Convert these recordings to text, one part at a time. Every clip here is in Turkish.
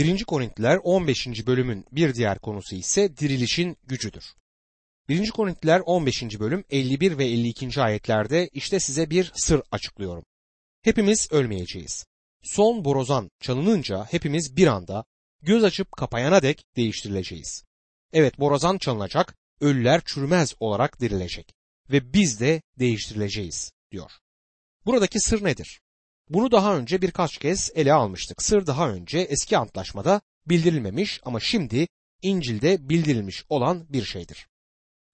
1. Korintiler 15. bölümün bir diğer konusu ise dirilişin gücüdür. 1. Korintiler 15. bölüm 51 ve 52. ayetlerde işte size bir sır açıklıyorum. Hepimiz ölmeyeceğiz. Son borozan çalınınca hepimiz bir anda göz açıp kapayana dek değiştirileceğiz. Evet borazan çalınacak, ölüler çürümez olarak dirilecek ve biz de değiştirileceğiz diyor. Buradaki sır nedir? Bunu daha önce birkaç kez ele almıştık. Sır daha önce eski antlaşmada bildirilmemiş ama şimdi İncil'de bildirilmiş olan bir şeydir.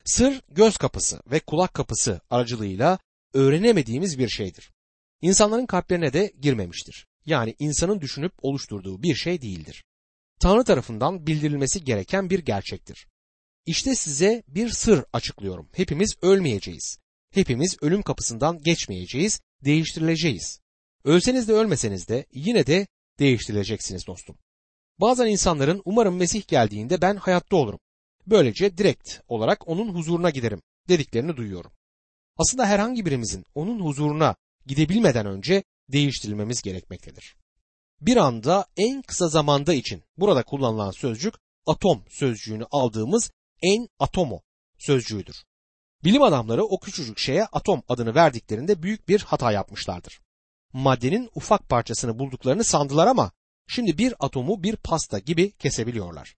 Sır göz kapısı ve kulak kapısı aracılığıyla öğrenemediğimiz bir şeydir. İnsanların kalplerine de girmemiştir. Yani insanın düşünüp oluşturduğu bir şey değildir. Tanrı tarafından bildirilmesi gereken bir gerçektir. İşte size bir sır açıklıyorum. Hepimiz ölmeyeceğiz. Hepimiz ölüm kapısından geçmeyeceğiz, değiştirileceğiz. Ölseniz de ölmeseniz de yine de değiştirileceksiniz dostum. Bazen insanların umarım Mesih geldiğinde ben hayatta olurum. Böylece direkt olarak onun huzuruna giderim dediklerini duyuyorum. Aslında herhangi birimizin onun huzuruna gidebilmeden önce değiştirilmemiz gerekmektedir. Bir anda en kısa zamanda için burada kullanılan sözcük atom sözcüğünü aldığımız en atomo sözcüğüdür. Bilim adamları o küçücük şeye atom adını verdiklerinde büyük bir hata yapmışlardır. Maddenin ufak parçasını bulduklarını sandılar ama şimdi bir atomu bir pasta gibi kesebiliyorlar.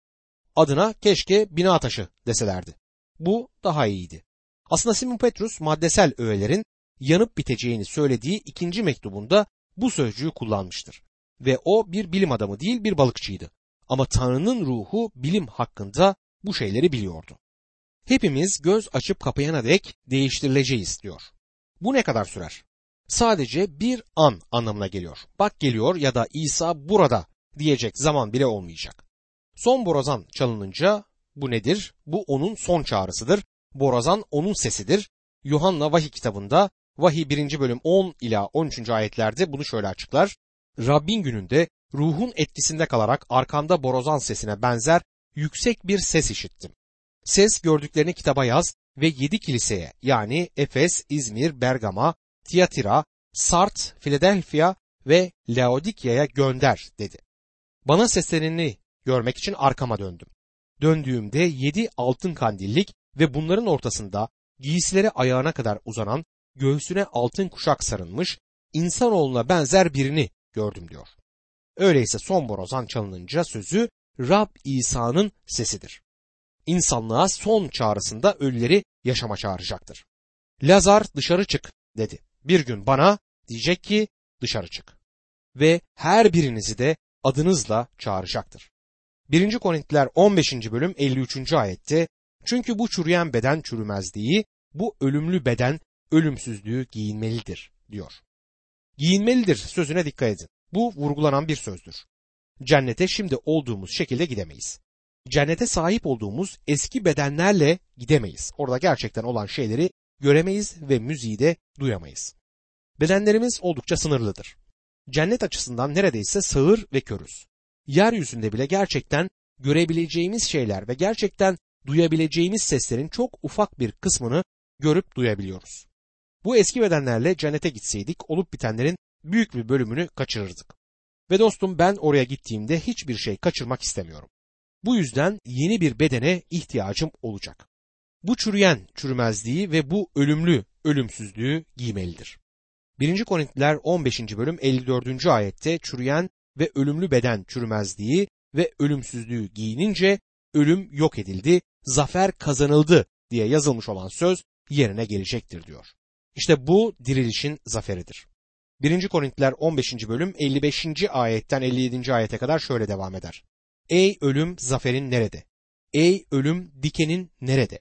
Adına keşke bina taşı deselerdi. Bu daha iyiydi. Aslında Simon Petrus maddesel öğelerin yanıp biteceğini söylediği ikinci mektubunda bu sözcüğü kullanmıştır. Ve o bir bilim adamı değil bir balıkçıydı. Ama Tanrı'nın ruhu bilim hakkında bu şeyleri biliyordu. Hepimiz göz açıp kapayana dek değiştirileceğiz diyor. Bu ne kadar sürer? Sadece bir an anlamına geliyor. Bak geliyor ya da İsa burada diyecek zaman bile olmayacak. Son borazan çalınınca bu nedir? Bu onun son çağrısıdır. Borazan onun sesidir. Yuhanna Vahiy kitabında Vahiy 1. bölüm 10 ila 13. ayetlerde bunu şöyle açıklar. Rabbin gününde ruhun etkisinde kalarak arkamda borazan sesine benzer yüksek bir ses işittim. Ses gördüklerini kitaba yaz ve yedi kiliseye yani Efes, İzmir, Bergama, Tiyatira, Sart, Philadelphia ve Laodikya'ya gönder dedi. Bana seslerini görmek için arkama döndüm. Döndüğümde yedi altın kandillik ve bunların ortasında giysileri ayağına kadar uzanan, göğsüne altın kuşak sarılmış, insanoğluna benzer birini gördüm diyor. Öyleyse son borazan çalınınca sözü Rab İsa'nın sesidir. İnsanlığa son çağrısında ölüleri yaşama çağıracaktır. Lazar dışarı çık dedi. Bir gün bana diyecek ki dışarı çık. Ve her birinizi de adınızla çağıracaktır. 1. Korintiler 15. bölüm 53. ayette çünkü bu çürüyen beden çürümezliği, bu ölümlü beden ölümsüzlüğü giyinmelidir diyor. Giyinmelidir sözüne dikkat edin. Bu vurgulanan bir sözdür. Cennete şimdi olduğumuz şekilde gidemeyiz. Cennete sahip olduğumuz eski bedenlerle gidemeyiz. Orada gerçekten olan şeyleri göremeyiz ve müziği de duyamayız. Bedenlerimiz oldukça sınırlıdır. Cennet açısından neredeyse sağır ve körüz. Yeryüzünde bile gerçekten görebileceğimiz şeyler ve gerçekten duyabileceğimiz seslerin çok ufak bir kısmını görüp duyabiliyoruz. Bu eski bedenlerle cennete gitseydik olup bitenlerin büyük bir bölümünü kaçırırdık. Ve dostum ben oraya gittiğimde hiçbir şey kaçırmak istemiyorum. Bu yüzden yeni bir bedene ihtiyacım olacak. Bu çürüyen çürümezliği ve bu ölümlü ölümsüzlüğü giymelidir. 1. Korintiler 15. bölüm 54. ayette çürüyen ve ölümlü beden çürümezliği ve ölümsüzlüğü giyinince ölüm yok edildi, zafer kazanıldı diye yazılmış olan söz yerine gelecektir diyor. İşte bu dirilişin zaferidir. 1. Korintiler 15. bölüm 55. ayetten 57. ayete kadar şöyle devam eder. Ey ölüm zaferin nerede? Ey ölüm dikenin nerede?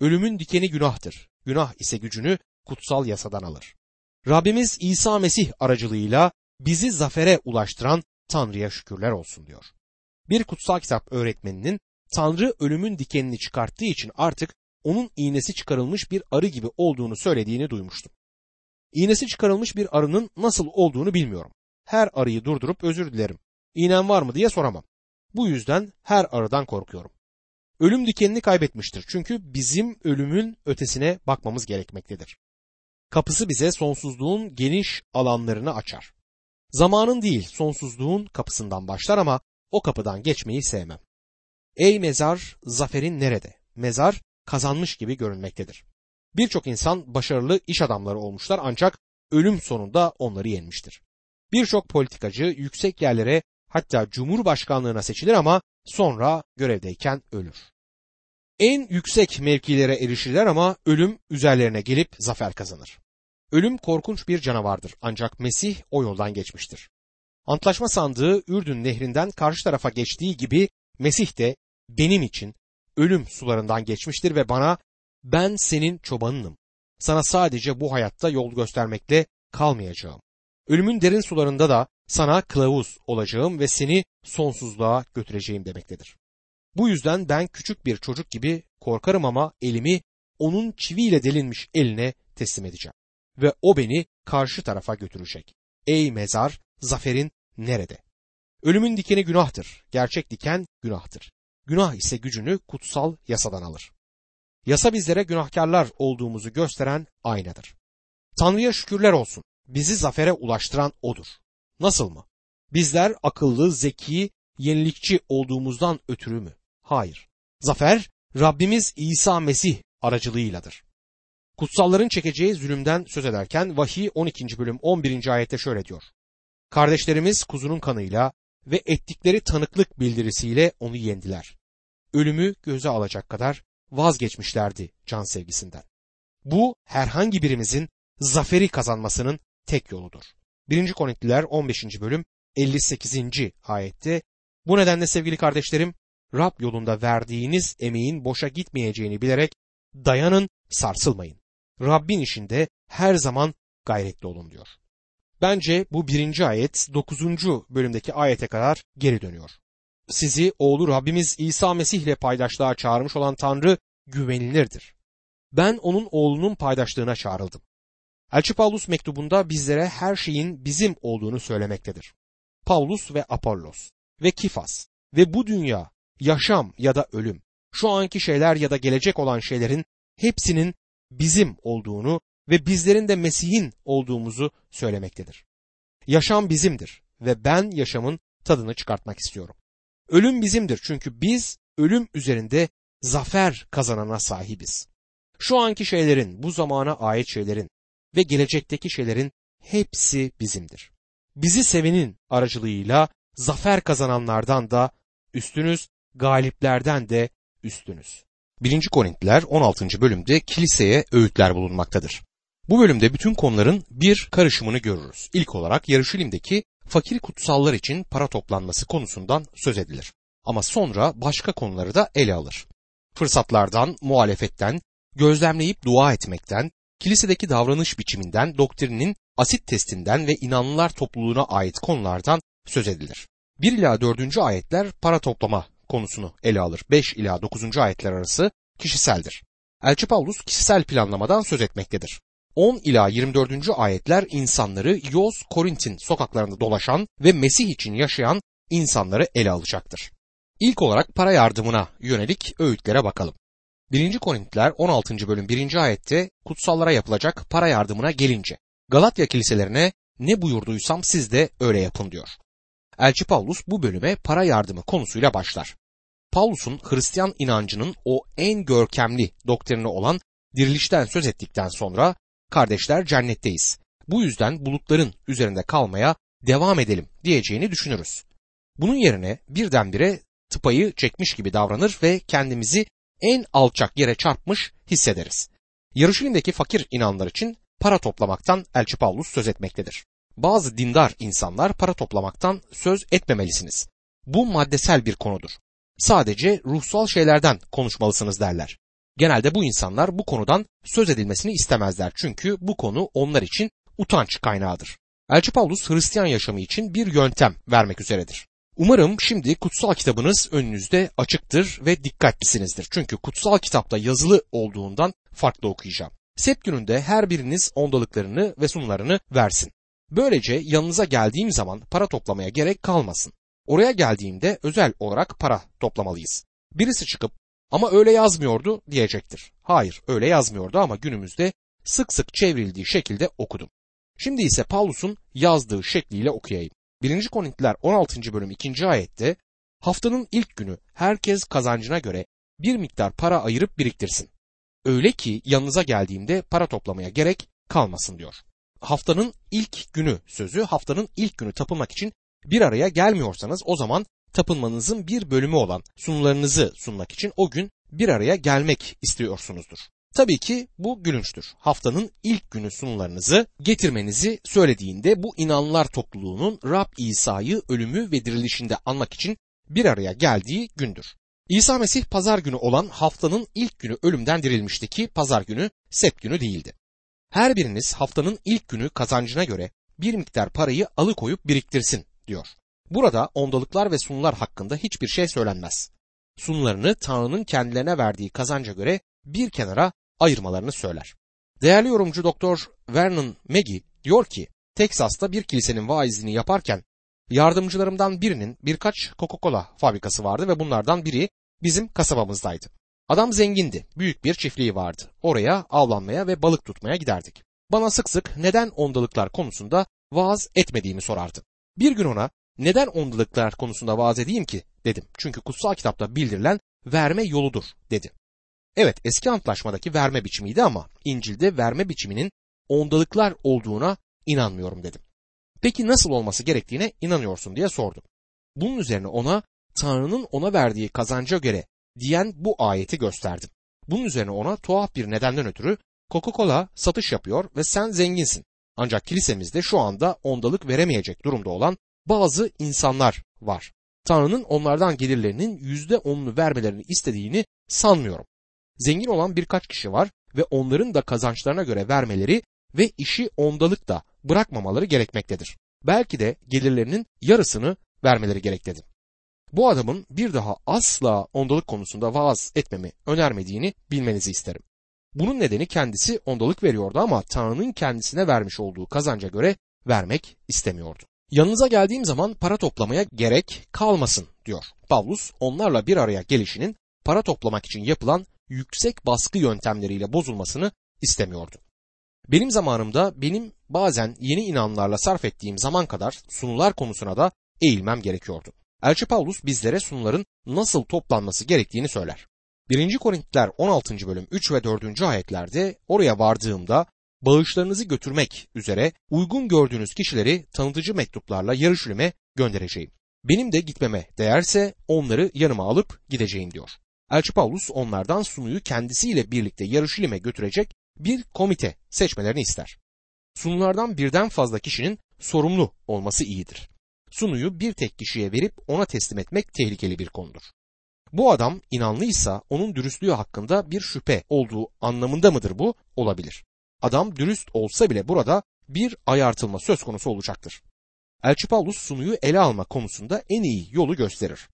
Ölümün dikeni günahtır. Günah ise gücünü kutsal yasadan alır. Rabbimiz İsa Mesih aracılığıyla bizi zafere ulaştıran Tanrı'ya şükürler olsun diyor. Bir kutsal kitap öğretmeninin Tanrı ölümün dikenini çıkarttığı için artık onun iğnesi çıkarılmış bir arı gibi olduğunu söylediğini duymuştum. İğnesi çıkarılmış bir arının nasıl olduğunu bilmiyorum. Her arıyı durdurup özür dilerim. İğnen var mı diye soramam. Bu yüzden her arıdan korkuyorum. Ölüm dikenini kaybetmiştir çünkü bizim ölümün ötesine bakmamız gerekmektedir. Kapısı bize sonsuzluğun geniş alanlarını açar. Zamanın değil sonsuzluğun kapısından başlar ama o kapıdan geçmeyi sevmem. Ey mezar, zaferin nerede? Mezar kazanmış gibi görünmektedir. Birçok insan başarılı iş adamları olmuşlar ancak ölüm sonunda onları yenmiştir. Birçok politikacı yüksek yerlere hatta cumhurbaşkanlığına seçilir ama sonra görevdeyken ölür. En yüksek mevkilere erişirler ama ölüm üzerlerine gelip zafer kazanır. Ölüm korkunç bir canavardır ancak Mesih o yoldan geçmiştir. Antlaşma sandığı Ürdün nehrinden karşı tarafa geçtiği gibi Mesih de benim için ölüm sularından geçmiştir ve bana ben senin çobanınım. Sana sadece bu hayatta yol göstermekle kalmayacağım. Ölümün derin sularında da sana kılavuz olacağım ve seni sonsuzluğa götüreceğim demektedir. Bu yüzden ben küçük bir çocuk gibi korkarım ama elimi onun çiviyle delinmiş eline teslim edeceğim. Ve o beni karşı tarafa götürecek. Ey mezar, zaferin nerede? Ölümün dikeni günahtır. Gerçek diken günahtır. Günah ise gücünü kutsal yasadan alır. Yasa bizlere günahkarlar olduğumuzu gösteren aynadır. Tanrı'ya şükürler olsun. Bizi zafere ulaştıran odur. Nasıl mı? Bizler akıllı, zeki, yenilikçi olduğumuzdan ötürü mü? Hayır. Zafer Rabbimiz İsa Mesih aracılığıyladır. Kutsalların çekeceği zulümden söz ederken vahiy 12. bölüm 11. ayette şöyle diyor. Kardeşlerimiz kuzunun kanıyla ve ettikleri tanıklık bildirisiyle onu yendiler. Ölümü göze alacak kadar vazgeçmişlerdi can sevgisinden. Bu herhangi birimizin zaferi kazanmasının tek yoludur. 1. Korintiler 15. bölüm 58. ayette bu nedenle sevgili kardeşlerim Rab yolunda verdiğiniz emeğin boşa gitmeyeceğini bilerek dayanın, sarsılmayın. Rabbin işinde her zaman gayretli olun diyor. Bence bu birinci ayet dokuzuncu bölümdeki ayete kadar geri dönüyor. Sizi oğlu Rabbimiz İsa Mesih ile paydaşlığa çağırmış olan Tanrı güvenilirdir. Ben onun oğlunun paydaşlığına çağrıldım. Elçi Paulus mektubunda bizlere her şeyin bizim olduğunu söylemektedir. Paulus ve Apollos ve Kifas ve bu dünya, yaşam ya da ölüm, şu anki şeyler ya da gelecek olan şeylerin hepsinin bizim olduğunu ve bizlerin de Mesih'in olduğumuzu söylemektedir. Yaşam bizimdir ve ben yaşamın tadını çıkartmak istiyorum. Ölüm bizimdir çünkü biz ölüm üzerinde zafer kazanana sahibiz. Şu anki şeylerin, bu zamana ait şeylerin ve gelecekteki şeylerin hepsi bizimdir. Bizi sevenin aracılığıyla zafer kazananlardan da üstünüz, galiplerden de üstünüz. 1. Korintiler 16. bölümde kiliseye öğütler bulunmaktadır. Bu bölümde bütün konuların bir karışımını görürüz. İlk olarak Yarışilim'deki fakir kutsallar için para toplanması konusundan söz edilir. Ama sonra başka konuları da ele alır. Fırsatlardan, muhalefetten, gözlemleyip dua etmekten, kilisedeki davranış biçiminden, doktrinin asit testinden ve inanlılar topluluğuna ait konulardan söz edilir. 1 ila 4. ayetler para toplama konusunu ele alır. 5 ila 9. ayetler arası kişiseldir. Elçi Paulus kişisel planlamadan söz etmektedir. 10 ila 24. ayetler insanları Yoz Korint'in sokaklarında dolaşan ve Mesih için yaşayan insanları ele alacaktır. İlk olarak para yardımına yönelik öğütlere bakalım. 1. Korintiler 16. bölüm 1. ayette kutsallara yapılacak para yardımına gelince Galatya kiliselerine ne buyurduysam siz de öyle yapın diyor. Elçi Paulus bu bölüme para yardımı konusuyla başlar. Paulus'un Hristiyan inancının o en görkemli doktrini olan dirilişten söz ettikten sonra kardeşler cennetteyiz. Bu yüzden bulutların üzerinde kalmaya devam edelim diyeceğini düşünürüz. Bunun yerine birdenbire tıpayı çekmiş gibi davranır ve kendimizi en alçak yere çarpmış hissederiz. Yarışilim'deki fakir inanlar için para toplamaktan Elçi Paulus söz etmektedir. Bazı dindar insanlar para toplamaktan söz etmemelisiniz. Bu maddesel bir konudur. Sadece ruhsal şeylerden konuşmalısınız derler. Genelde bu insanlar bu konudan söz edilmesini istemezler çünkü bu konu onlar için utanç kaynağıdır. Elçi Paulus Hristiyan yaşamı için bir yöntem vermek üzeredir. Umarım şimdi kutsal kitabınız önünüzde açıktır ve dikkatlisinizdir. Çünkü kutsal kitapta yazılı olduğundan farklı okuyacağım. Sept gününde her biriniz ondalıklarını ve sunlarını versin. Böylece yanınıza geldiğim zaman para toplamaya gerek kalmasın. Oraya geldiğimde özel olarak para toplamalıyız. Birisi çıkıp ama öyle yazmıyordu diyecektir. Hayır öyle yazmıyordu ama günümüzde sık sık çevrildiği şekilde okudum. Şimdi ise Paulus'un yazdığı şekliyle okuyayım. 1. Korintiler 16. bölüm 2. ayette Haftanın ilk günü herkes kazancına göre bir miktar para ayırıp biriktirsin. Öyle ki yanınıza geldiğimde para toplamaya gerek kalmasın diyor. Haftanın ilk günü sözü haftanın ilk günü tapınmak için bir araya gelmiyorsanız o zaman tapınmanızın bir bölümü olan sunularınızı sunmak için o gün bir araya gelmek istiyorsunuzdur. Tabii ki bu gülünçtür. Haftanın ilk günü sunularınızı getirmenizi söylediğinde bu inanlar topluluğunun Rab İsa'yı ölümü ve dirilişinde anmak için bir araya geldiği gündür. İsa Mesih pazar günü olan haftanın ilk günü ölümden dirilmişti ki pazar günü sept günü değildi. Her biriniz haftanın ilk günü kazancına göre bir miktar parayı alıkoyup biriktirsin diyor. Burada ondalıklar ve sunular hakkında hiçbir şey söylenmez. Sunularını Tanrı'nın kendilerine verdiği kazanca göre bir kenara ayırmalarını söyler. Değerli yorumcu Doktor Vernon Maggie diyor ki Teksas'ta bir kilisenin vaizini yaparken yardımcılarımdan birinin birkaç Coca-Cola fabrikası vardı ve bunlardan biri bizim kasabamızdaydı. Adam zengindi, büyük bir çiftliği vardı. Oraya avlanmaya ve balık tutmaya giderdik. Bana sık sık neden ondalıklar konusunda vaaz etmediğimi sorardı. Bir gün ona neden ondalıklar konusunda vaaz edeyim ki dedim. Çünkü kutsal kitapta bildirilen verme yoludur dedi. Evet eski antlaşmadaki verme biçimiydi ama İncil'de verme biçiminin ondalıklar olduğuna inanmıyorum dedim. Peki nasıl olması gerektiğine inanıyorsun diye sordum. Bunun üzerine ona Tanrı'nın ona verdiği kazanca göre diyen bu ayeti gösterdim. Bunun üzerine ona tuhaf bir nedenden ötürü Coca-Cola satış yapıyor ve sen zenginsin. Ancak kilisemizde şu anda ondalık veremeyecek durumda olan bazı insanlar var. Tanrı'nın onlardan gelirlerinin yüzde onunu vermelerini istediğini sanmıyorum. Zengin olan birkaç kişi var ve onların da kazançlarına göre vermeleri ve işi ondalık da bırakmamaları gerekmektedir. Belki de gelirlerinin yarısını vermeleri gerektedir. Bu adamın bir daha asla ondalık konusunda vaaz etmemi önermediğini bilmenizi isterim. Bunun nedeni kendisi ondalık veriyordu ama Tanrı'nın kendisine vermiş olduğu kazanca göre vermek istemiyordu. Yanınıza geldiğim zaman para toplamaya gerek kalmasın diyor. Pavlus onlarla bir araya gelişinin para toplamak için yapılan yüksek baskı yöntemleriyle bozulmasını istemiyordu. Benim zamanımda benim bazen yeni inanlarla sarf ettiğim zaman kadar sunular konusuna da eğilmem gerekiyordu. Elçi Paulus bizlere sunuların nasıl toplanması gerektiğini söyler. 1. Korintiler 16. bölüm 3 ve 4. ayetlerde oraya vardığımda bağışlarınızı götürmek üzere uygun gördüğünüz kişileri tanıtıcı mektuplarla Yarışülim'e göndereceğim. Benim de gitmeme değerse onları yanıma alıp gideceğim diyor. Elçi Paulus onlardan sunuyu kendisiyle birlikte Yarışülim'e götürecek bir komite seçmelerini ister. Sunulardan birden fazla kişinin sorumlu olması iyidir. Sunuyu bir tek kişiye verip ona teslim etmek tehlikeli bir konudur. Bu adam inanlıysa onun dürüstlüğü hakkında bir şüphe olduğu anlamında mıdır bu? Olabilir. Adam dürüst olsa bile burada bir ayartılma söz konusu olacaktır. Elçi Paulus sunuyu ele alma konusunda en iyi yolu gösterir.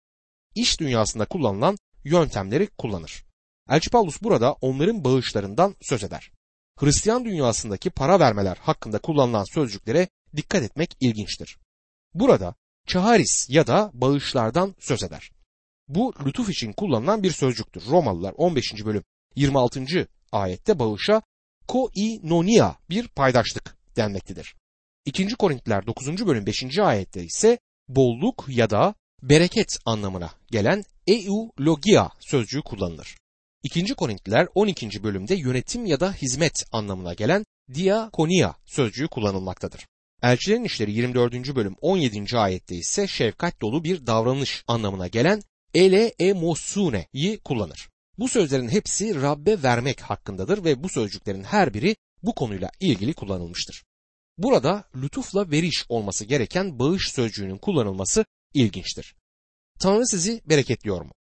İş dünyasında kullanılan yöntemleri kullanır. Elçi Paulus burada onların bağışlarından söz eder. Hristiyan dünyasındaki para vermeler hakkında kullanılan sözcüklere dikkat etmek ilginçtir. Burada çaharis ya da bağışlardan söz eder. Bu lütuf için kullanılan bir sözcüktür. Romalılar 15. bölüm 26. ayette bağışa koinonia bir paydaşlık denmektedir. 2. Korintiler 9. bölüm 5. ayette ise bolluk ya da bereket anlamına gelen eulogia sözcüğü kullanılır. 2. Korintliler 12. bölümde yönetim ya da hizmet anlamına gelen diakonia sözcüğü kullanılmaktadır. Elçilerin İşleri 24. bölüm 17. ayette ise şefkat dolu bir davranış anlamına gelen ele emosune'yi kullanır. Bu sözlerin hepsi Rabbe vermek hakkındadır ve bu sözcüklerin her biri bu konuyla ilgili kullanılmıştır. Burada lütufla veriş olması gereken bağış sözcüğünün kullanılması ilginçtir. Tanrı sizi bereketliyor mu?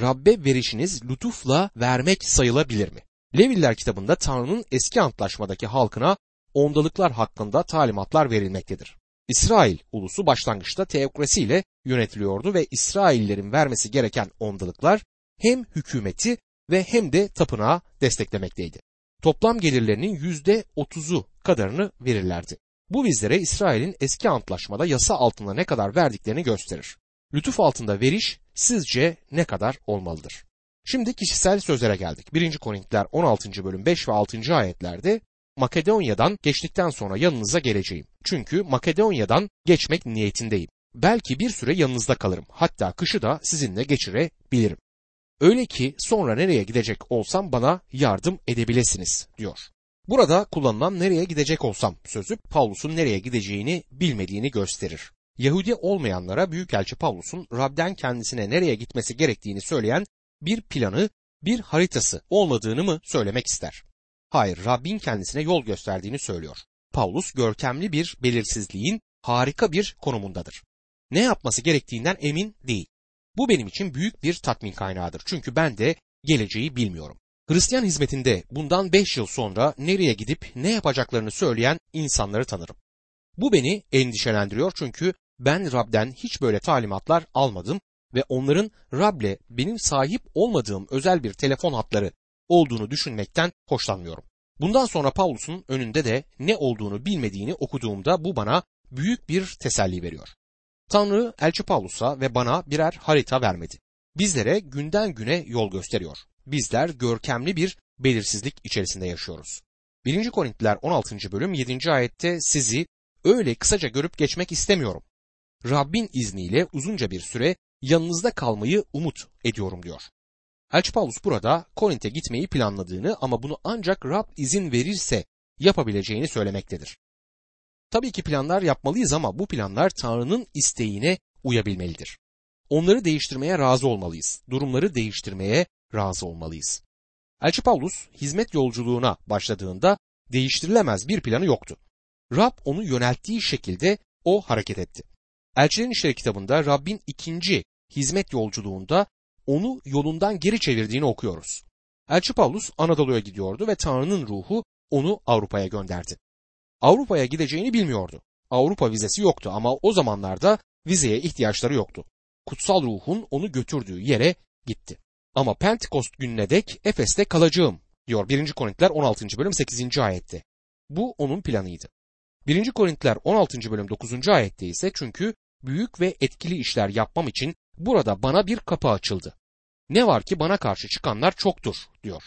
Rabbe verişiniz lütufla vermek sayılabilir mi? Leviller kitabında Tanrı'nın eski antlaşmadaki halkına ondalıklar hakkında talimatlar verilmektedir. İsrail ulusu başlangıçta teokrasiyle yönetiliyordu ve İsraillerin vermesi gereken ondalıklar hem hükümeti ve hem de tapınağı desteklemekteydi. Toplam gelirlerinin yüzde otuzu kadarını verirlerdi. Bu bizlere İsrail'in eski antlaşmada yasa altında ne kadar verdiklerini gösterir. Lütuf altında veriş sizce ne kadar olmalıdır? Şimdi kişisel sözlere geldik. 1. Korintiler 16. bölüm 5 ve 6. ayetlerde Makedonya'dan geçtikten sonra yanınıza geleceğim. Çünkü Makedonya'dan geçmek niyetindeyim. Belki bir süre yanınızda kalırım. Hatta kışı da sizinle geçirebilirim. Öyle ki sonra nereye gidecek olsam bana yardım edebilesiniz diyor. Burada kullanılan nereye gidecek olsam sözü Pavlus'un nereye gideceğini bilmediğini gösterir. Yahudi olmayanlara Büyükelçi Pavlus'un Rab'den kendisine nereye gitmesi gerektiğini söyleyen bir planı, bir haritası olmadığını mı söylemek ister? Hayır, Rabbin kendisine yol gösterdiğini söylüyor. Pavlus görkemli bir belirsizliğin harika bir konumundadır. Ne yapması gerektiğinden emin değil. Bu benim için büyük bir tatmin kaynağıdır. Çünkü ben de geleceği bilmiyorum. Hristiyan hizmetinde bundan 5 yıl sonra nereye gidip ne yapacaklarını söyleyen insanları tanırım. Bu beni endişelendiriyor çünkü ben Rab'den hiç böyle talimatlar almadım ve onların Rab'le benim sahip olmadığım özel bir telefon hatları olduğunu düşünmekten hoşlanmıyorum. Bundan sonra Paulus'un önünde de ne olduğunu bilmediğini okuduğumda bu bana büyük bir teselli veriyor. Tanrı Elçi Paulus'a ve bana birer harita vermedi. Bizlere günden güne yol gösteriyor. Bizler görkemli bir belirsizlik içerisinde yaşıyoruz. 1. Korintiler 16. bölüm 7. ayette sizi öyle kısaca görüp geçmek istemiyorum. Rabbin izniyle uzunca bir süre yanınızda kalmayı umut ediyorum diyor. Elçi Paulus burada Korint'e gitmeyi planladığını ama bunu ancak Rab izin verirse yapabileceğini söylemektedir. Tabii ki planlar yapmalıyız ama bu planlar Tanrı'nın isteğine uyabilmelidir. Onları değiştirmeye razı olmalıyız. Durumları değiştirmeye razı olmalıyız. Elçi Paulus hizmet yolculuğuna başladığında değiştirilemez bir planı yoktu. Rab onu yönelttiği şekilde o hareket etti. Elçilerin İşleri kitabında Rabbin ikinci hizmet yolculuğunda onu yolundan geri çevirdiğini okuyoruz. Elçi Paulus Anadolu'ya gidiyordu ve Tanrı'nın ruhu onu Avrupa'ya gönderdi. Avrupa'ya gideceğini bilmiyordu. Avrupa vizesi yoktu ama o zamanlarda vizeye ihtiyaçları yoktu. Kutsal ruhun onu götürdüğü yere gitti. Ama Pentekost gününe dek Efes'te kalacağım diyor 1. Korintiler 16. bölüm 8. ayette. Bu onun planıydı. 1. Korintiler 16. bölüm 9. ayette ise çünkü büyük ve etkili işler yapmam için burada bana bir kapı açıldı. Ne var ki bana karşı çıkanlar çoktur diyor.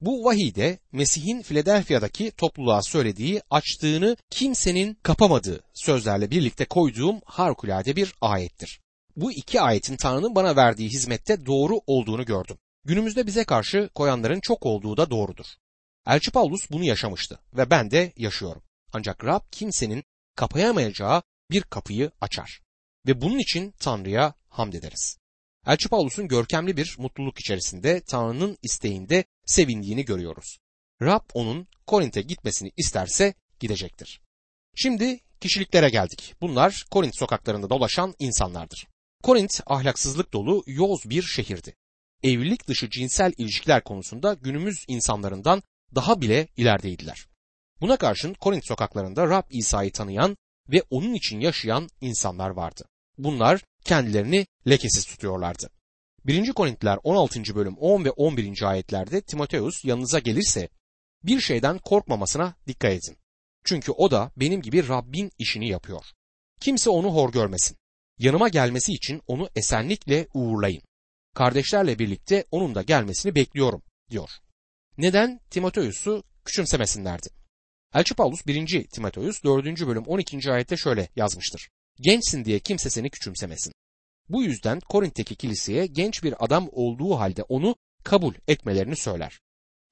Bu vahide Mesih'in Philadelphia'daki topluluğa söylediği açtığını kimsenin kapamadığı sözlerle birlikte koyduğum harikulade bir ayettir. Bu iki ayetin Tanrı'nın bana verdiği hizmette doğru olduğunu gördüm. Günümüzde bize karşı koyanların çok olduğu da doğrudur. Elçi Paulus bunu yaşamıştı ve ben de yaşıyorum. Ancak Rab kimsenin kapayamayacağı bir kapıyı açar. Ve bunun için Tanrı'ya hamd ederiz. Elçi Paulus'un görkemli bir mutluluk içerisinde Tanrı'nın isteğinde sevindiğini görüyoruz. Rab onun Korint'e gitmesini isterse gidecektir. Şimdi kişiliklere geldik. Bunlar Korint sokaklarında dolaşan insanlardır. Korint ahlaksızlık dolu yoz bir şehirdi. Evlilik dışı cinsel ilişkiler konusunda günümüz insanlarından daha bile ilerideydiler. Buna karşın Korint sokaklarında Rab İsa'yı tanıyan ve onun için yaşayan insanlar vardı. Bunlar kendilerini lekesiz tutuyorlardı. 1. Korintiler 16. bölüm 10 ve 11. ayetlerde Timoteus yanınıza gelirse bir şeyden korkmamasına dikkat edin. Çünkü o da benim gibi Rabbin işini yapıyor. Kimse onu hor görmesin. Yanıma gelmesi için onu esenlikle uğurlayın. Kardeşlerle birlikte onun da gelmesini bekliyorum diyor. Neden Timoteus'u küçümsemesinlerdi? Elçi Paulus 1. Timoteus 4. bölüm 12. ayette şöyle yazmıştır. Gençsin diye kimse seni küçümsemesin. Bu yüzden Korint'teki kiliseye genç bir adam olduğu halde onu kabul etmelerini söyler.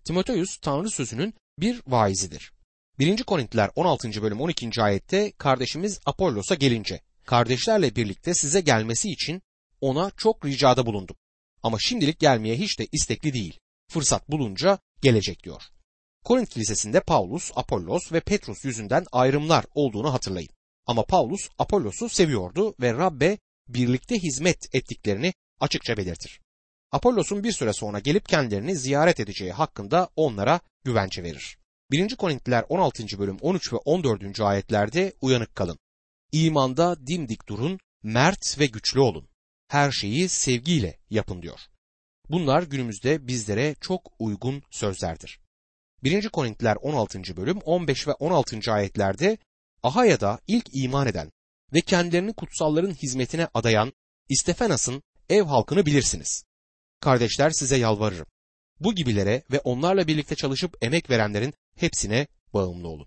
Timoteus Tanrı sözünün bir vaizidir. 1. Korintliler 16. bölüm 12. ayette kardeşimiz Apollos'a gelince kardeşlerle birlikte size gelmesi için ona çok ricada bulundum. Ama şimdilik gelmeye hiç de istekli değil. Fırsat bulunca gelecek diyor. Korint Kilisesi'nde Paulus, Apollos ve Petrus yüzünden ayrımlar olduğunu hatırlayın. Ama Paulus Apollos'u seviyordu ve Rabbe birlikte hizmet ettiklerini açıkça belirtir. Apollos'un bir süre sonra gelip kendilerini ziyaret edeceği hakkında onlara güvence verir. 1. Korintiler 16. bölüm 13 ve 14. ayetlerde uyanık kalın. İmanda dimdik durun, mert ve güçlü olun. Her şeyi sevgiyle yapın diyor. Bunlar günümüzde bizlere çok uygun sözlerdir. 1. Korintiler 16. bölüm 15 ve 16. ayetlerde Ahaya'da ilk iman eden ve kendilerini kutsalların hizmetine adayan İstefenas'ın ev halkını bilirsiniz. Kardeşler size yalvarırım. Bu gibilere ve onlarla birlikte çalışıp emek verenlerin hepsine bağımlı olun.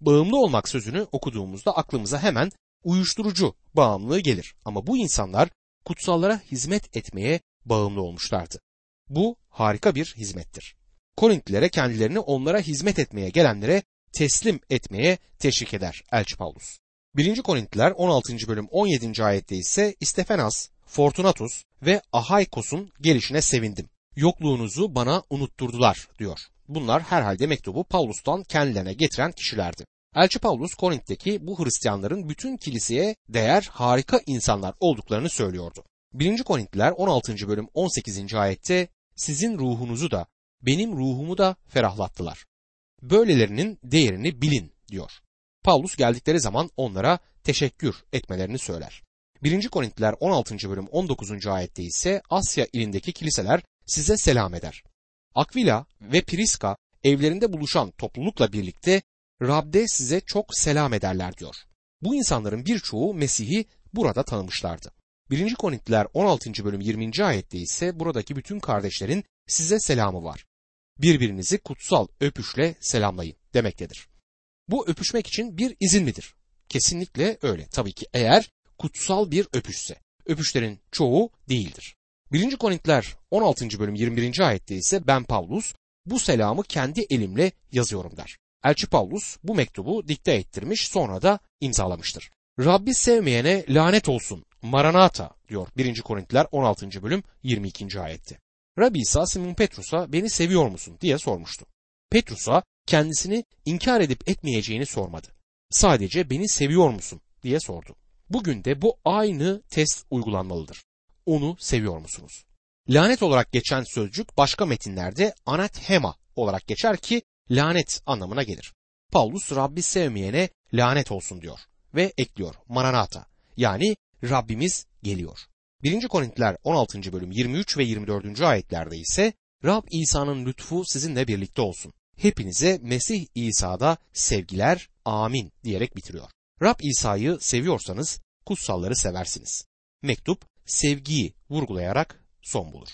Bağımlı olmak sözünü okuduğumuzda aklımıza hemen uyuşturucu bağımlılığı gelir. Ama bu insanlar kutsallara hizmet etmeye bağımlı olmuşlardı. Bu harika bir hizmettir. Korintlilere kendilerini onlara hizmet etmeye gelenlere teslim etmeye teşvik eder Elçi Paulus. 1. Korintliler 16. bölüm 17. ayette ise İstefenas, Fortunatus ve Ahaykos'un gelişine sevindim. Yokluğunuzu bana unutturdular diyor. Bunlar herhalde mektubu Paulus'tan kendilerine getiren kişilerdi. Elçi Paulus Korint'teki bu Hristiyanların bütün kiliseye değer harika insanlar olduklarını söylüyordu. 1. Korintliler 16. bölüm 18. ayette sizin ruhunuzu da benim ruhumu da ferahlattılar. Böylelerinin değerini bilin diyor. Paulus geldikleri zaman onlara teşekkür etmelerini söyler. 1. Korintliler 16. bölüm 19. ayette ise Asya ilindeki kiliseler size selam eder. Akvila ve Priska evlerinde buluşan toplulukla birlikte Rab'de size çok selam ederler diyor. Bu insanların birçoğu Mesih'i burada tanımışlardı. 1. Korintliler 16. bölüm 20. ayette ise buradaki bütün kardeşlerin size selamı var. Birbirinizi kutsal öpüşle selamlayın demektedir. Bu öpüşmek için bir izin midir? Kesinlikle öyle. Tabii ki eğer kutsal bir öpüşse. Öpüşlerin çoğu değildir. 1. Korintiler 16. bölüm 21. ayette ise ben Pavlus bu selamı kendi elimle yazıyorum der. Elçi Pavlus bu mektubu dikte ettirmiş sonra da imzalamıştır. Rabbi sevmeyene lanet olsun Maranata diyor 1. Korintiler 16. bölüm 22. ayette. Rabbi İsa Simon Petrus'a beni seviyor musun diye sormuştu. Petrus'a kendisini inkar edip etmeyeceğini sormadı. Sadece beni seviyor musun diye sordu. Bugün de bu aynı test uygulanmalıdır. Onu seviyor musunuz? Lanet olarak geçen sözcük başka metinlerde anathema olarak geçer ki lanet anlamına gelir. Paulus Rabbi sevmeyene lanet olsun diyor ve ekliyor Maranata yani Rabbimiz geliyor. 1. Korintiler 16. bölüm 23 ve 24. ayetlerde ise Rab İsa'nın lütfu sizinle birlikte olsun. Hepinize Mesih İsa'da sevgiler amin diyerek bitiriyor. Rab İsa'yı seviyorsanız kutsalları seversiniz. Mektup sevgiyi vurgulayarak son bulur.